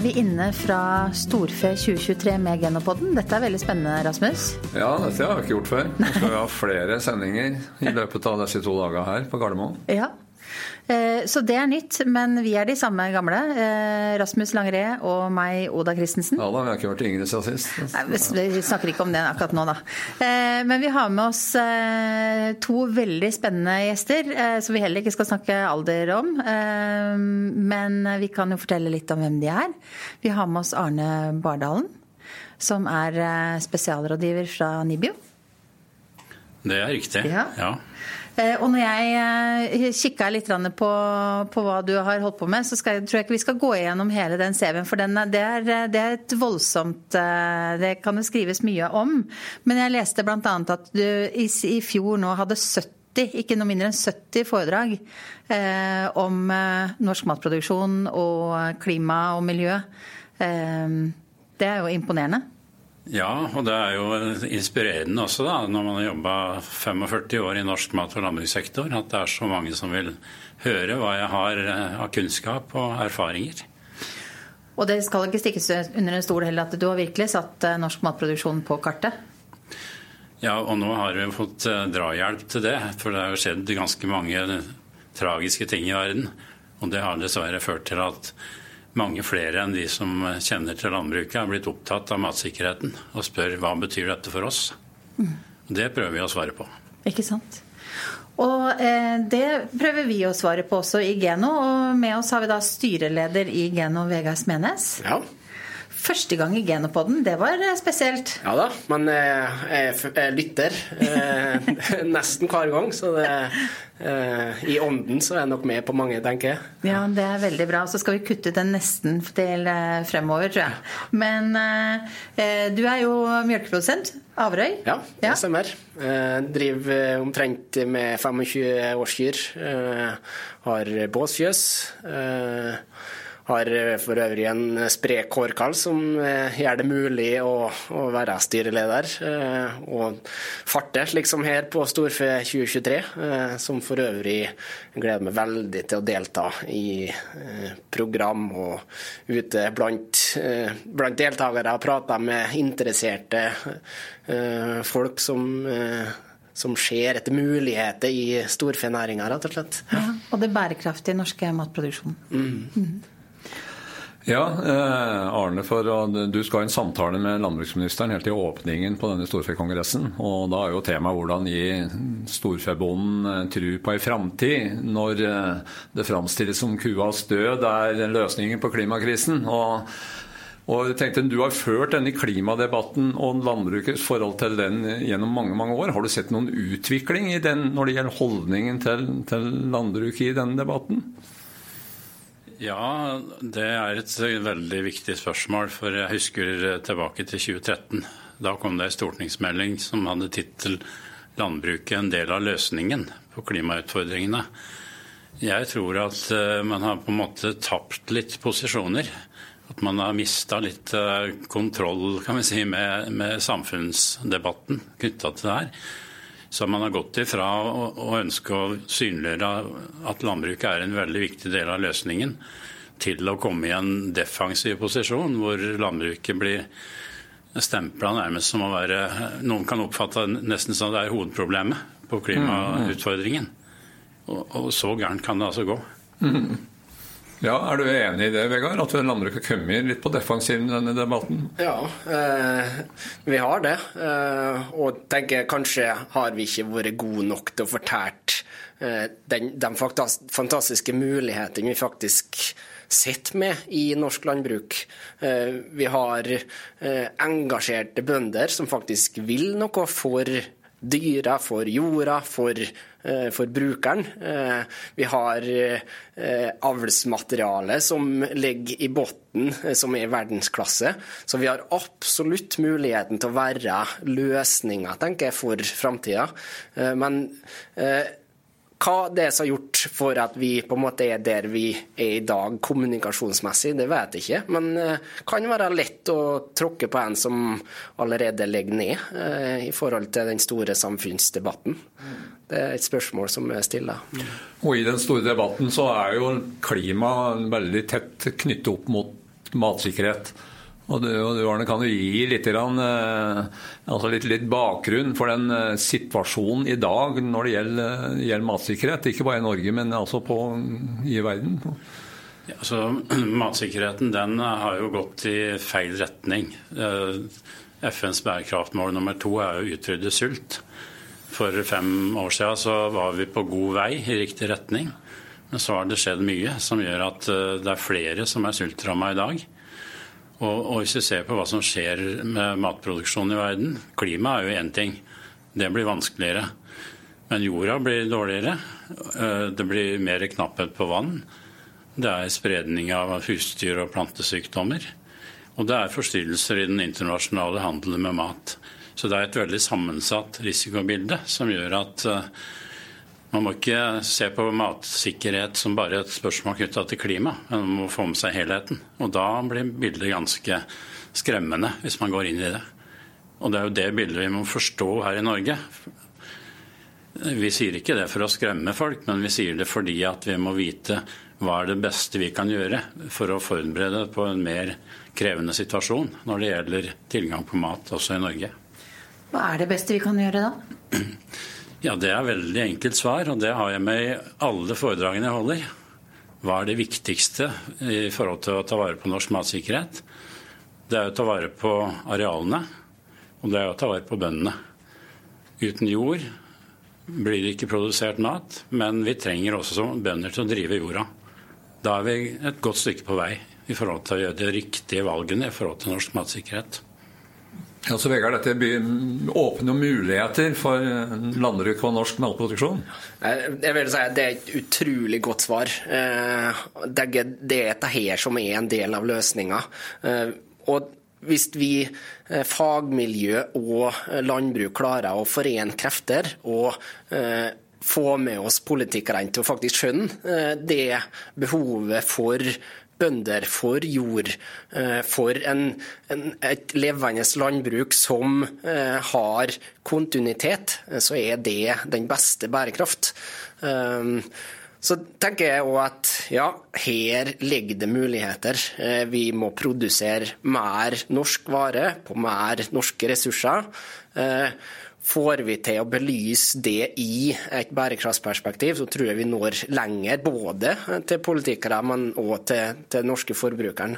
er vi inne fra Storfe 2023 med Genopodden. Dette er veldig spennende, Rasmus. Ja, dette har vi ikke gjort før. Nå skal vi ha flere sendinger i løpet av disse to dagene her på Gardermoen. Ja, så det er nytt, men vi er de samme gamle. Eh, Rasmus Langré og meg, Oda Christensen. Ja da, vi har ikke vært yngre siden sist. Nei, vi snakker ikke om det akkurat nå, da. Eh, men vi har med oss to veldig spennende gjester, som vi heller ikke skal snakke alder om. Men vi kan jo fortelle litt om hvem de er. Vi har med oss Arne Bardalen, som er spesialrådgiver fra NIBIO. Det er riktig, ja. ja. Eh, og når jeg eh, kikka litt på, på, hva du har holdt på med, så skal, tror jeg ikke vi skal gå igjennom hele den CV-en. For den, det, er, det, er, et voldsomt eh, Det kan det skrives mye om. Men jeg leste bl.a. at du i, i, fjor nå hadde 70, ikke noe mindre enn 70 foredrag eh, om norsk matproduksjon og klima og miljø. Eh, det er jo imponerende. Ja, og det er jo inspirerende også, da, når man har jobba 45 år i norsk mat- og landbrukssektor, at det er så mange som vil høre hva jeg har eh, av kunnskap og erfaringer. Og det skal ikke stikkes under en stol heller at du har virkelig satt eh, norsk matproduksjon på kartet? Ja, og nå har vi fått eh, drahjelp til det. For det har jo skjedd ganske mange tragiske ting i verden. Og det har dessverre ført til at mange flere enn de som kjenner til landbruket, er blitt opptatt av matsikkerheten og spør hva betyr dette for oss. Mm. Det prøver vi å svare på. Ikke sant. Og eh, det prøver vi å svare på også i Geno. Og med oss har vi da styreleder i Geno, Vegard Smenes. Ja. Første gang i Genopodden, det var eh, spesielt. Ja da, men eh, jeg, jeg lytter eh, nesten hver gang. Så det, i ånden så er jeg nok med på mange, tenker jeg. Ja, det er veldig bra. Så skal vi kutte den nesten del fremover, tror jeg. Men du er jo mjølkeprodusent. Averøy? Ja, det stemmer. Jeg driver omtrent med 25 årskyr. Har båsfjøs. Har eh, for øvrig en sprek hårkall som eh, gjør det mulig å, å være styreleder. Eh, og farte, slik som her på Storfe 2023, som for øvrig gleder meg veldig til å delta i program og ute blant, blant deltakere og prate med interesserte folk som som ser etter muligheter i storfenæringa, rett og slett. Ja, og det bærekraftige norske matproduksjonen. Mm. Mm. Ja, eh, Arne, for Du skal ha en samtale med landbruksministeren helt i åpningen på denne storfekongressen. og Da er jo temaet hvordan gi storfebonden eh, tru på ei framtid når eh, det framstilles som kuas død er løsningen på klimakrisen. og og jeg tenkte, Du har ført denne klimadebatten og landbrukets forhold til den gjennom mange mange år. Har du sett noen utvikling i den når det gjelder holdningen til, til landbruket i denne debatten? Ja, det er et veldig viktig spørsmål. For jeg husker tilbake til 2013. Da kom det en stortingsmelding som hadde tittel 'Landbruket en del av løsningen på klimautfordringene'. Jeg tror at eh, man har på en måte tapt litt posisjoner. At man har mista litt eh, kontroll kan vi si, med, med samfunnsdebatten knytta til det her. Så man har gått ifra å ønske å synliggjøre at landbruket er en veldig viktig del av løsningen, til å komme i en defensiv posisjon hvor landbruket blir stempla nærmest som å være Noen kan oppfatte nesten som det er hovedproblemet på klimautfordringen. Og, og så gærent kan det altså gå. Mm. Ja, Er du enig i det, Vegard? At landbruket kommer litt på defensiven i denne debatten? Ja, eh, vi har det. Eh, og tenker kanskje har vi ikke vært gode nok til å fortelle eh, den, de fantastiske mulighetene vi faktisk sitter med i norsk landbruk. Eh, vi har eh, engasjerte bønder som faktisk vil noe for dyra, for jorda, for, eh, for brukeren. Eh, vi har eh, avlsmateriale som ligger i bunnen, som er i verdensklasse. Så vi har absolutt muligheten til å være jeg, for framtida. Men hva det er som har gjort for at vi på en måte er der vi er i dag kommunikasjonsmessig, det vet jeg ikke. Men det uh, kan være lett å tråkke på en som allerede ligger ned uh, i forhold til den store samfunnsdebatten. Det er et spørsmål som er stiller. Og I den store debatten så er jo klima veldig tett knyttet opp mot matsikkerhet. Og du, og du Arne, kan jo gi litt, eh, altså litt, litt, bakgrunn for den eh, situasjonen i dag når det gjelder, gjelder matsikkerhet? Ikke bare i Norge, men altså på, i verden? Ja, altså, matsikkerheten den har jo gått i feil retning. FNs bærekraftmål nummer to er å utrydde sult. For fem år siden så var vi på god vei i riktig retning. Men så har det skjedd mye som gjør at det er flere som er sultramma i dag. Og, og, hvis vi ser på hva som skjer med matproduksjonen i verden Klima er jo én ting. Det blir vanskeligere. Men jorda blir dårligere. Eh, det blir mer knapphet på vann. Det er spredning av husdyr- og plantesykdommer. Og det er forstyrrelser i den internasjonale handelen med mat. Så det er et veldig sammensatt risikobilde som gjør at eh, man må ikke se på matsikkerhet som bare et spørsmål knytta til klima, men man må få med seg helheten. Og da blir bildet ganske skremmende, hvis man går inn i det. Og det er jo det bildet vi må forstå her i Norge. Vi sier ikke det for å skremme folk, men vi sier det fordi at vi må vite hva er det beste vi kan gjøre for å forberede på en mer krevende situasjon når det gjelder tilgang på mat også i Norge. Hva er det beste vi kan gjøre da? Ja, Det er veldig enkelt svar, og det har jeg med i alle foredragene jeg holder. Hva er det viktigste i forhold til å ta vare på norsk matsikkerhet? Det er å ta vare på arealene, og det er å ta vare på bøndene. Uten jord blir det ikke produsert mat, men vi trenger også som bønder til å drive jorda. Da er vi et godt stykke på vei i forhold til å gjøre de riktige valgene i forhold til norsk matsikkerhet. Ja, så Vegard, Dette åpner muligheter for landbruk og norsk matproduksjon? Jeg vil si at Det er et utrolig godt svar. Eh, det er dette som er en del av løsninga. Eh, og hvis vi, eh, fagmiljø og landbruk, klarer å forene krefter og få med oss politikerne til å faktisk skjønne det behovet for bønder, for jord, eh, for en, en, et levende landbruk som eh, har kontinuitet, eh, så er det den beste bærekraft. Så tenker jeg òg at ja, her ligger det muligheter. Vi må produsere mer norsk vare på mer norske ressurser. Får vi til å belyse det i et bærekraftsperspektiv, så tror jeg vi når lenger. Både til politikere, men òg til, til norske forbrukeren.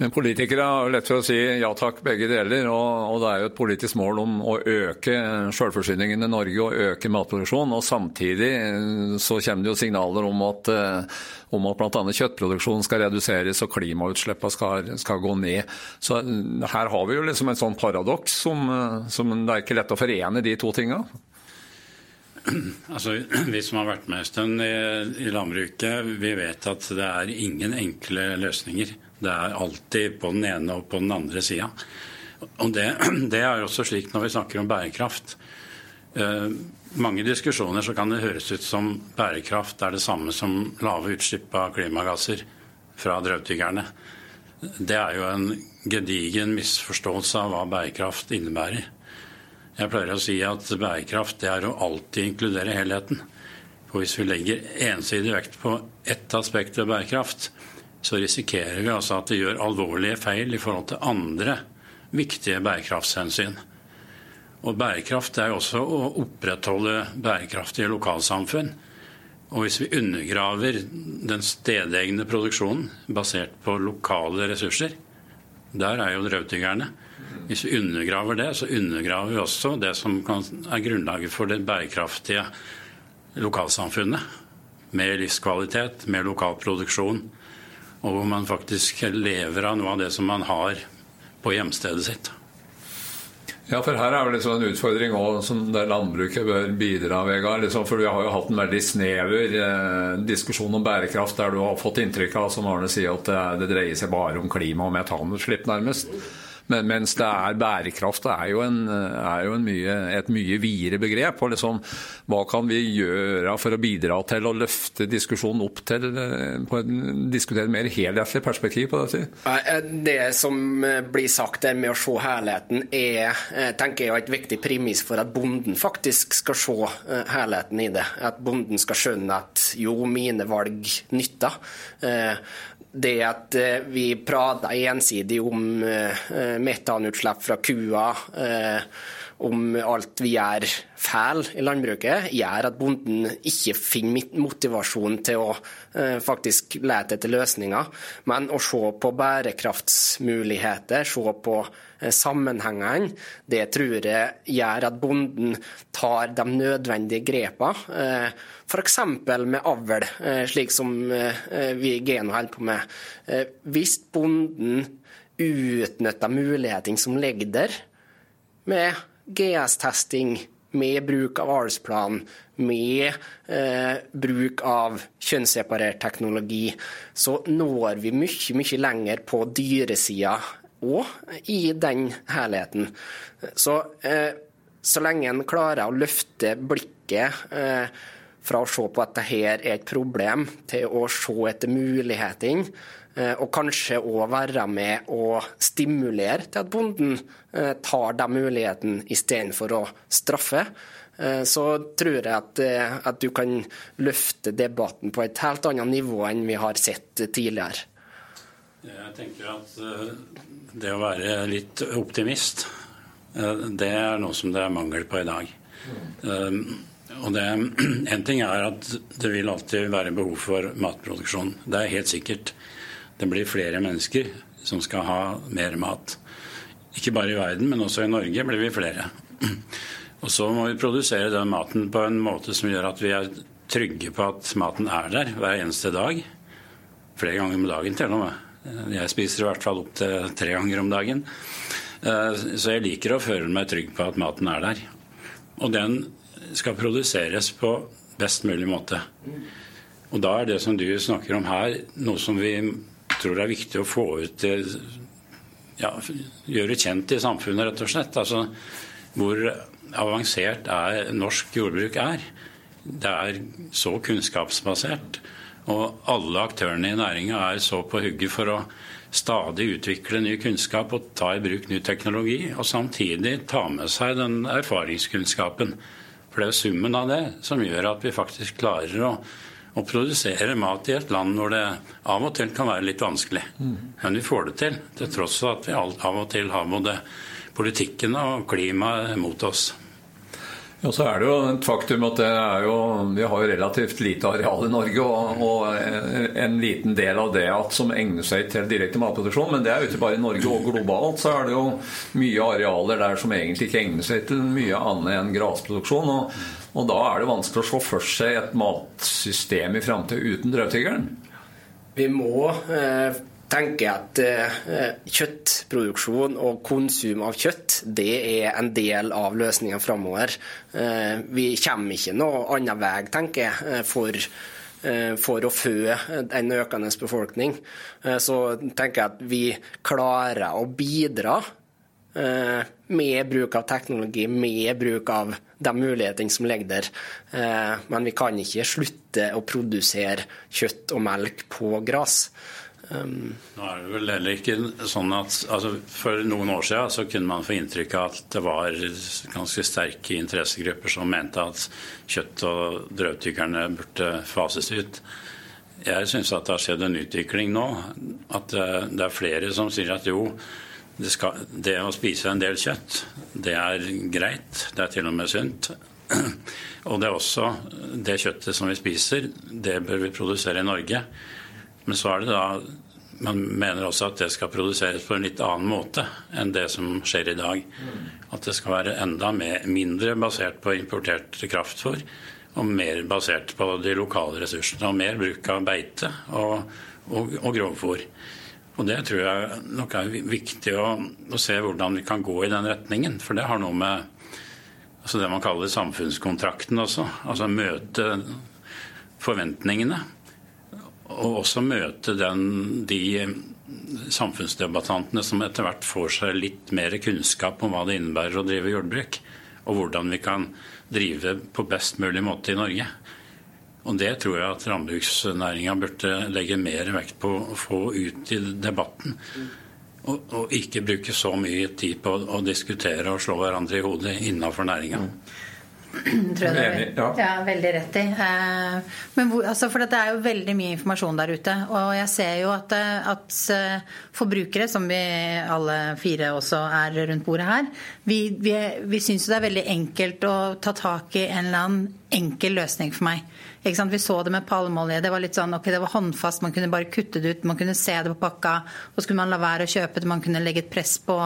Men politikere har lett for å si ja takk, begge deler. Og, og det er jo et politisk mål om å øke selvforsyningen i Norge og øke matproduksjonen. Og samtidig eh, så kommer det jo signaler om at, eh, om at bl.a. kjøttproduksjonen skal reduseres og klimautslippene skal, skal, gå ned. Så eh, her har vi jo liksom et sånn paradoks som, som det er ikke lett å forene de to tinga. Altså, Vi som har vært med en stund i, i landbruket, vi vet at det er ingen enkle løsninger. Det er alltid på den ene og på den andre sida. Og det, det, er også slik når vi snakker om bærekraft. Eh, mange diskusjoner så kan det høres ut som bærekraft er det samme som lave utslipp av klimagasser fra drøvtyggerne. Det er jo en gedigen misforståelse av hva bærekraft innebærer. Jeg pleier å si at bærekraft det er å alltid inkludere helheten. For hvis vi legger ensidig vekt på ett aspekt ved bærekraft, så risikerer vi altså at de gjør alvorlige feil i forhold til andre viktige bærekraftshensyn. Og bærekraft er jo også å opprettholde bærekraftige lokalsamfunn. Og hvis vi undergraver den stedegne produksjonen basert på lokale ressurser, der er jo drøvtyggerne. Hvis vi undergraver det, så undergraver vi også det som er grunnlaget for det bærekraftige lokalsamfunnet. Med livskvalitet, med lokal produksjon og hvor man faktisk lever av noe av det som man har på hjemstedet sitt. Ja, for her er det liksom en utfordring også, som der landbruket bør bidra, Vegard. Liksom, for vi har jo hatt en veldig snever eh, diskusjon om bærekraft, der du har fått inntrykk av, som Arne sier, at det, det dreier seg bare om klima og metanutslipp, nærmest. Men, mens det er bærekraft det er jo, en, er jo mye, et mye videre begrep. og liksom, Hva kan vi gjøre for å bidra til å løfte diskusjonen opp til eh, på en, diskutere mer helhetlig perspektiv på dette? Eh, det som eh, blir sagt der med å se helheten, er tenker jeg, et viktig premiss for at bonden faktisk skal se helheten i det. At bonden skal skjønne at jo, mine valg nytter det at vi prater ensidig om metanutslipp fra kua, om alt vi gjør feil i landbruket, gjør at bonden ikke finner motivasjon til å faktisk lete etter løsninger. Men å se på bærekraftsmuligheter, se på Eh, sammenhengene. Det tror jeg gjør at bonden tar de nødvendige grepene. Eh, F.eks. med avl, eh, slik som vi i Geno holder på med. Hvis bonden utnytter mulighetene som ligger der, med GS-testing, med bruk av avlsplan, med eh, bruk av kjønnsseparert teknologi, så når vi mye, mye lenger på dyresida òg i den helheten. Så, eh, så lenge en klarer å løfte blikket eh, fra å se på at dette er et problem, til å se etter mulighetene, og kanskje òg være med å stimulere til at bonden tar den muligheten istedenfor å straffe, så tror jeg at, at, du kan løfte debatten på et helt annet nivå enn vi har sett tidligere. Jeg tenker at det å være litt optimist, eh, det er noe som det er mangel på i dag. Og det, En ting er at det vil alltid være behov for matproduksjon. Det er helt sikkert. Det blir flere mennesker som skal ha mer mat. Ikke bare i verden, men også i Norge blir vi flere. Og så må vi produsere den maten på en måte som gjør at vi er trygge på at maten er der hver eneste dag. Flere ganger om dagen til og med. Jeg spiser i hvert fall opptil tre ganger om dagen. Eh, så jeg liker å føle meg trygg på at maten er der. Og den skal produseres på best mulig måte. Og da er det som du snakker om her, noe som vi tror det er viktig å få ut ja, Gjøre kjent i samfunnet, rett og slett. Altså hvor avansert er norsk jordbruk er. Det er så kunnskapsbasert. Og alle aktørene i næringa er så på hugget for å stadig utvikle ny kunnskap og ta i bruk ny teknologi, og samtidig ta med seg den erfaringskunnskapen. For det er summen av det som gjør at vi faktisk klarer å, å produsere mat i et land hvor det av og til kan være litt vanskelig. Men vi får det til, til tross for at vi av og til har både politikken og klimaet mot oss. Ja, så er det jo et faktum at jo, vi har jo relativt lite areal i Norge. Og, og, en liten del av det at, som egner seg til direkte matproduksjon. Men det er jo ikke bare i Norge og globalt. Så er det jo mye arealer der som egentlig ikke egner seg til mye annet enn grasproduksjon. Og, og da er det vanskelig å se for seg et matsystem i framtida uten drøvtyggeren. Vi må eh tenke at eh, kjøttproduksjon og konsum av kjøtt det er en del av løsningen framover. Eh, vi kommer ikke noe annen vei, tenker jeg, eh, for, eh, for å fø en økende befolkning. Eh, så tenker jeg at vi klarer å bidra med bruk av teknologi, med bruk av de mulighetene som ligger der. Men vi kan ikke slutte å produsere kjøtt og melk på gress. Um, Nå er det vel heller ikke sånn at altså For noen år siden så kunne man få inntrykk av at det var ganske sterke interessegrupper som mente at kjøtt- og drøvtyggerne burde fases ut. Jeg syns at det har skjedd en utvikling nå. At det er flere som sier at jo, det, skal, det å spise en del kjøtt, det er greit. Det er til og med sunt. Og det er også det kjøttet som vi spiser, det bør vi produsere i Norge. Men så er det da man mener også at det skal produseres på en litt annen måte enn det som skjer i dag. At det skal være enda mer, mindre basert på importert kraftfôr og mer basert på de lokale ressursene. Og mer bruk av beite og, og, og grovfôr. Og det tror jeg nok er viktig å, å, se hvordan vi kan gå i den retningen. For det har noe med altså det man kaller samfunnskontrakten også. Altså møte forventningene og også møte den, de samfunnsdebattantene som etter hvert får seg litt mer kunnskap om hva det innebærer å drive jordbruk, og hvordan vi kan drive på best mulig måte i Norge. Og Det tror jeg at landbruksnæringa burde legge mer vekt på å få ut i debatten. Og, og ikke bruke så mye tid på å diskutere og slå hverandre i hodet innafor næringa. tror jeg du ja. ja. veldig rett i. Eh, men hvor, altså, for det er jo veldig mye informasjon der ute. Og jeg ser jo at, eh, at eh, forbrukere, som vi alle fire også er rundt bordet her, vi, vi, vi syns det er veldig enkelt å ta tak i en eller annen enkel løsning for meg. Vi så det med palmeolje. Det var litt sånn, ok, det var håndfast, man kunne bare kutte det ut. Man kunne se det på pakka, og så kunne man la være å kjøpe det. Man kunne legge et press på,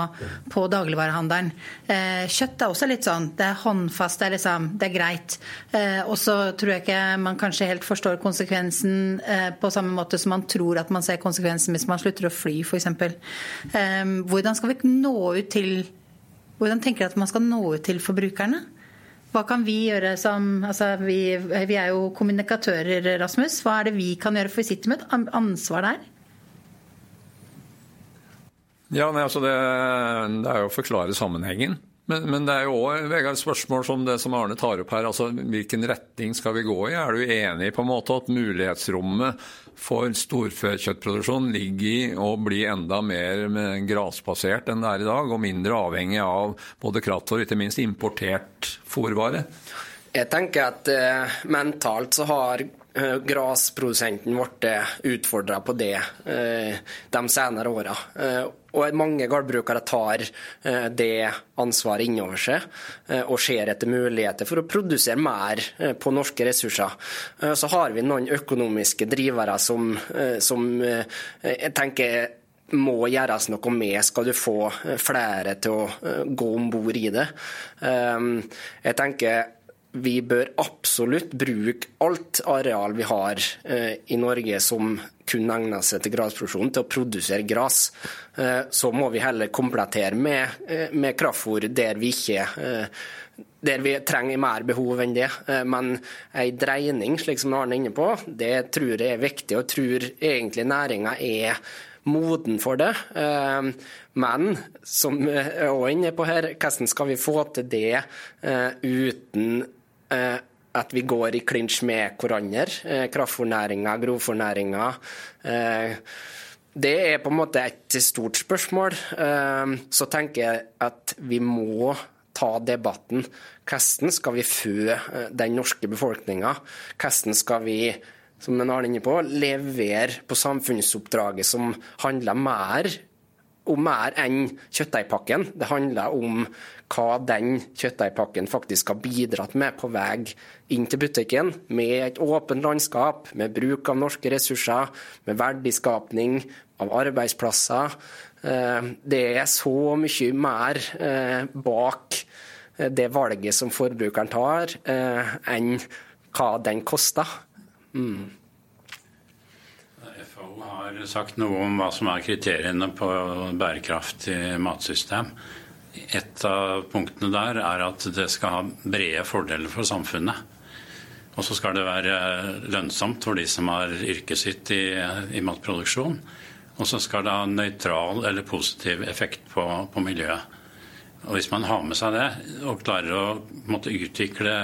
på dagligvarehandelen. Eh, kjøtt er også litt sånn. Det er håndfast, det er, liksom, det er greit. Eh, og så tror jeg ikke man kanskje helt forstår konsekvensen eh, på samme måte som man tror at man ser konsekvensen hvis man slutter å fly, f.eks. Eh, hvordan skal vi nå ut til Hvordan tenker dere at man skal nå ut til forbrukerne? Hva kan vi gjøre som altså vi, vi, er jo kommunikatører, Rasmus. Hva er det vi kan gjøre? For vi sitter med et ansvar der. Ja, nei, altså det, det, er jo å forklare sammenhengen. Men, men det er jo òg et spørsmål som det som Arne tar opp her. altså Hvilken retning skal vi gå i? Er du enig på en måte at mulighetsrommet for storfekjøttproduksjon ligger i å bli enda mer grasbasert enn det er i dag, og mindre avhengig av både kraft og ikke minst importert fòrvare? Jeg tenker at eh, mentalt så har grasprodusenten ble utfordra på det uh, de senere åra. Og mange gårdbrukere tar eh, det ansvaret innover seg eh, og ser etter muligheter for å produsere mer eh, på norske ressurser. Så har vi noen økonomiske drivere som, som jeg tenker må gjøres noe med skal du få flere til å gå om bord i det. Jeg tenker vi bør absolutt bruke alt areal vi har eh, i Norge som kun egner seg til grasproduksjon, til å produsere gress. Eh, så må vi heller komplettere med, eh, med kraftfôr der vi ikke eh, der vi trenger mer behov enn det. Men ei dreining, slik som Arne er inne på, det tror jeg er viktig, og tror egentlig næringa er moden for det. Men som jeg er også inne på her, hvordan skal vi få til det uten at vi går i klinsj med hverandre. Eh, kraftfôrnæringa, grovfòrnæringa. Eh, det er på en måte et stort spørsmål. Så tenker jeg at vi må ta debatten. Hvordan skal vi fø den norske befolkninga? Hvordan skal vi som den har inne på, levere på samfunnsoppdraget som handler mer om mer enn kjøttdeigpakken. Det handler om hva den kjøttdeigpakken faktisk har bidratt med på vei inn til butikken, med et åpent landskap, med bruk av norske ressurser, med verdiskapning av arbeidsplasser. Eh, det er så mye mer eh, bak eh, det valget som forbrukeren tar, enn hva den koster. Mm har sagt noe om hva som er kriteriene på bærekraftig matsystem. Et av punktene der er at det skal ha brede fordeler for samfunnet. Og så skal det være lønnsomt for de som har yrket sitt i, i matproduksjon. Og så skal det ha nøytral eller positiv effekt på, på, miljøet. Og Hvis man har med seg det og klarer å måtte utvikle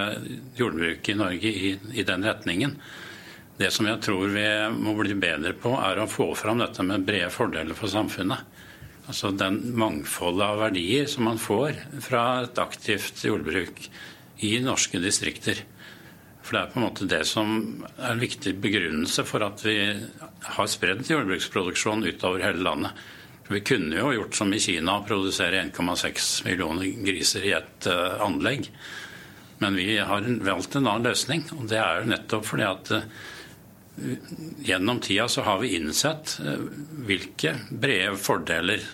jordbruket i Norge i, i den retningen, det som jeg tror vi må bli bedre på, er å få fram dette med brede fordeler for samfunnet. Altså den mangfoldet av verdier som man får fra et aktivt jordbruk i norske distrikter. For det er på en måte det som er en viktig begrunnelse for at vi har spredd jordbruksproduksjon utover hele landet. Vi kunne jo gjort som i Kina, produsere 1,6 millioner griser i et uh, anlegg. Men vi har valgt en annen løsning, og det er jo nettopp fordi at uh, gjennom tida så har vi innsett eh, hvilke brede fordeler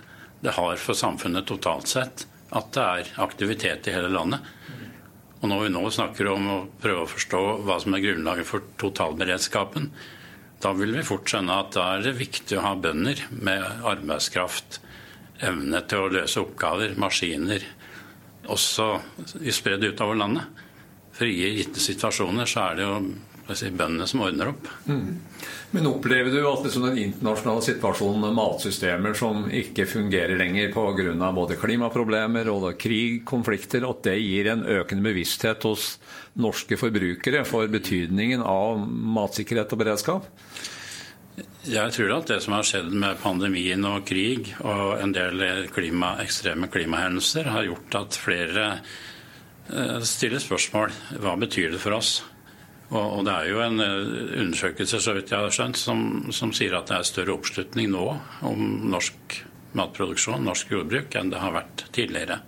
det har for samfunnet totalt sett at det er aktivitet i hele landet. Og når vi nå snakker om å prøve å forstå hva som er grunnlaget for totalberedskapen, da vil vi fort skjønne at da er det viktig å ha bønder med arbeidskraft, evne til å løse oppgaver, maskiner, også spredd utover landet. For i gitte situasjoner så er det jo si, bøndene som ordner opp. Mm. Men opplever du at liksom den internasjonale situasjonen med matsystemer som ikke fungerer lenger pga. både klimaproblemer og krig, konflikter, at det gir en økende bevissthet hos norske forbrukere for betydningen av matsikkerhet og beredskap? Jeg tror at det som har skjedd med pandemien og krig og en del klima, ekstreme klimahendelser, har gjort at flere stiller spørsmål hva betyr det for oss. Og, det er jo en undersøkelse så vidt jeg har skjønt, som, som sier at det er større oppslutning nå om norsk matproduksjon, norsk jordbruk, enn det har vært tidligere.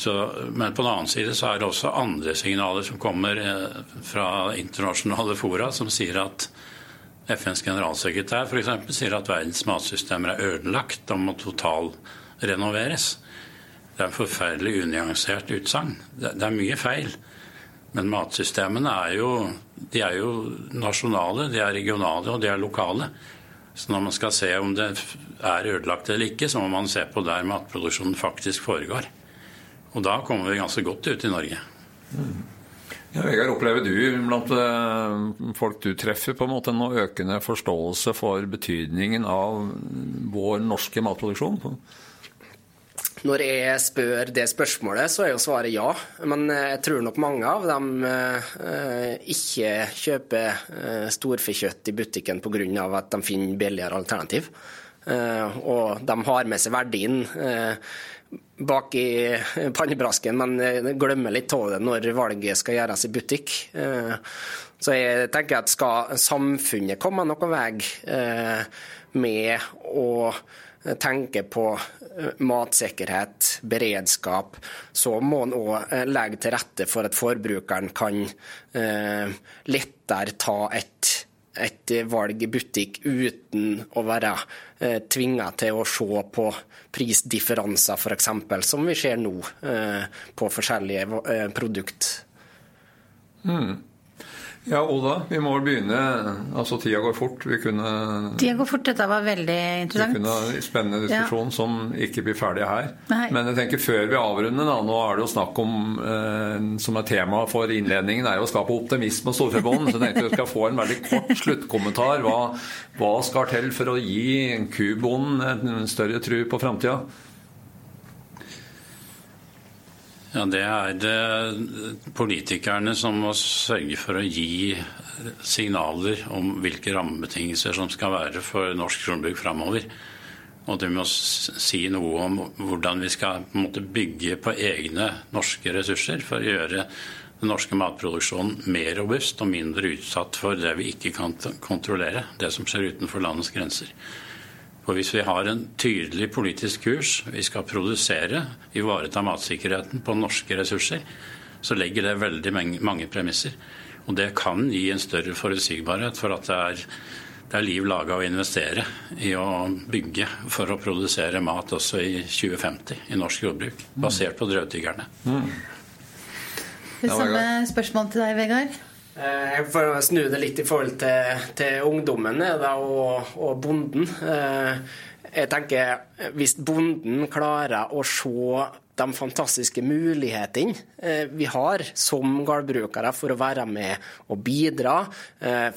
Så, men på den annen side så er det også andre signaler som kommer fra internasjonale fora, som sier at FNs generalsekretær f.eks. sier at verdens matsystemer er ødelagt og må totalrenoveres. Det er en forferdelig unyansert utsagn. Det, det, er mye feil. Men matsystemene er jo, de er jo nasjonale, de er regionale og de er lokale. Så når man skal se om det er ødelagt eller ikke, så må man se på der matproduksjonen faktisk foregår. Og da kommer vi ganske godt ut i Norge. Mm. Ja, Vegard, opplever du blant eh, folk du treffer på en måte noe økende forståelse for betydningen av vår norske matproduksjon? Når jeg spør det spørsmålet, så er jo svaret ja. Men eh, jeg tror nok mange av dem eh, ikke kjøper storfekjøtt i butikken pga. at de finner billigere alternativ. Og de har med seg verdien bak i pannebrasken, men eh, glemmer litt av det når valget skal gjøres i butikk. Eh, så jeg tenker at skal samfunnet komme noen vei eh, med å tenke på matsikkerhet, beredskap, så må en òg legge til rette for at forbrukeren kan lettere ta et et valg i butikk uten å være eh, tvinga til å se på prisdifferanser, f.eks., som vi ser nå eh, på forskjellige eh, produkt. Mm. Ja, Oda, vi må vel begynne. Altså, Tida går fort. Vi kunne Tida går fort. Dette var veldig interessant. Vi kunne ha en spennende diskusjon ja. som ikke blir ferdig her. Nei. Men jeg tenker før vi avrunder, da, nå er det jo snakk om eh, som er tema for innledningen, er jo å skape optimisme og storfebånd. Så jeg tenkte vi skal få en veldig kort sluttkommentar. Hva, hva skal til for å gi kubonden en større tru på framtida? Ja, Det er det politikerne som må sørge for å gi signaler om hvilke rammebetingelser som skal være for norsk jordbruk framover. Og de må si noe om hvordan vi skal på bygge på egne norske ressurser for å gjøre den norske matproduksjonen mer robust og mindre utsatt for det vi ikke kan kontrollere, det som skjer utenfor landets grenser. For hvis vi har en tydelig politisk kurs, vi skal produsere, ivareta matsikkerheten på norske ressurser, så legger det veldig mange premisser. Og det kan gi en større forutsigbarhet for at det er, det er liv laga å investere i å bygge for å produsere mat også i 2050 i norsk jordbruk, basert på drøvtyggerne. Mm. Det samme spørsmål til deg, Vegard. Eh, jeg får snu det litt i forhold til, til ungdommen da, og, og, bonden. Eh, jeg tenker Hvis bonden klarer å se de fantastiske mulighetene eh, vi har som gårdbrukere for å være med og bidra,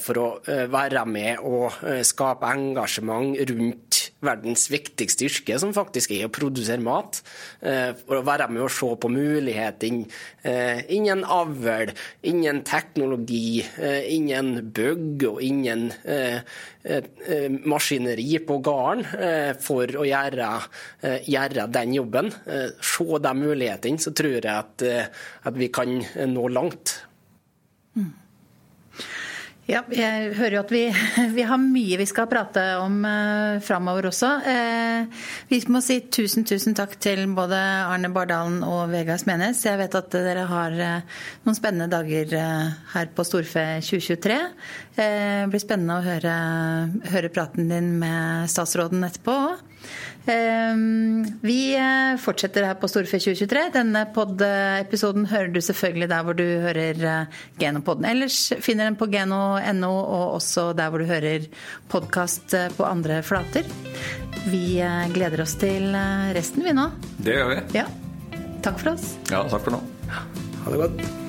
for å være med og skape engasjement rundt verdens viktigste yrke, som faktisk er å produsere mat. Eh, for å være med å se på muligheter eh, innen avl, innen teknologi, eh, innen bygg og innen maskineri på gården for å gjøre, gjøre den jobben. Se de mulighetene, så tror jeg at, at vi kan nå langt. Ja, jeg hører jo at vi, vi, har mye vi skal prate om eh, framover også. Eh, vi må si tusen, tusen takk til både Arne Bardalen og Vegard Smenes. Jeg vet at dere har eh, noen spennende dager eh, her på Storfe 2023. Det blir spennende å høre, høre praten din med statsråden etterpå òg. Ehm, vi eh, fortsetter her på Storfe 2023. Denne pod-episoden hører du selvfølgelig der hvor du hører eh, Genopodden. Ellers finner den på geno.no, og også der hvor du hører podkast eh, på andre flater. Vi gleder oss til resten, vi nå. Det gjør vi. Ja. Takk for oss. Ja, takk for nå. Ha det godt.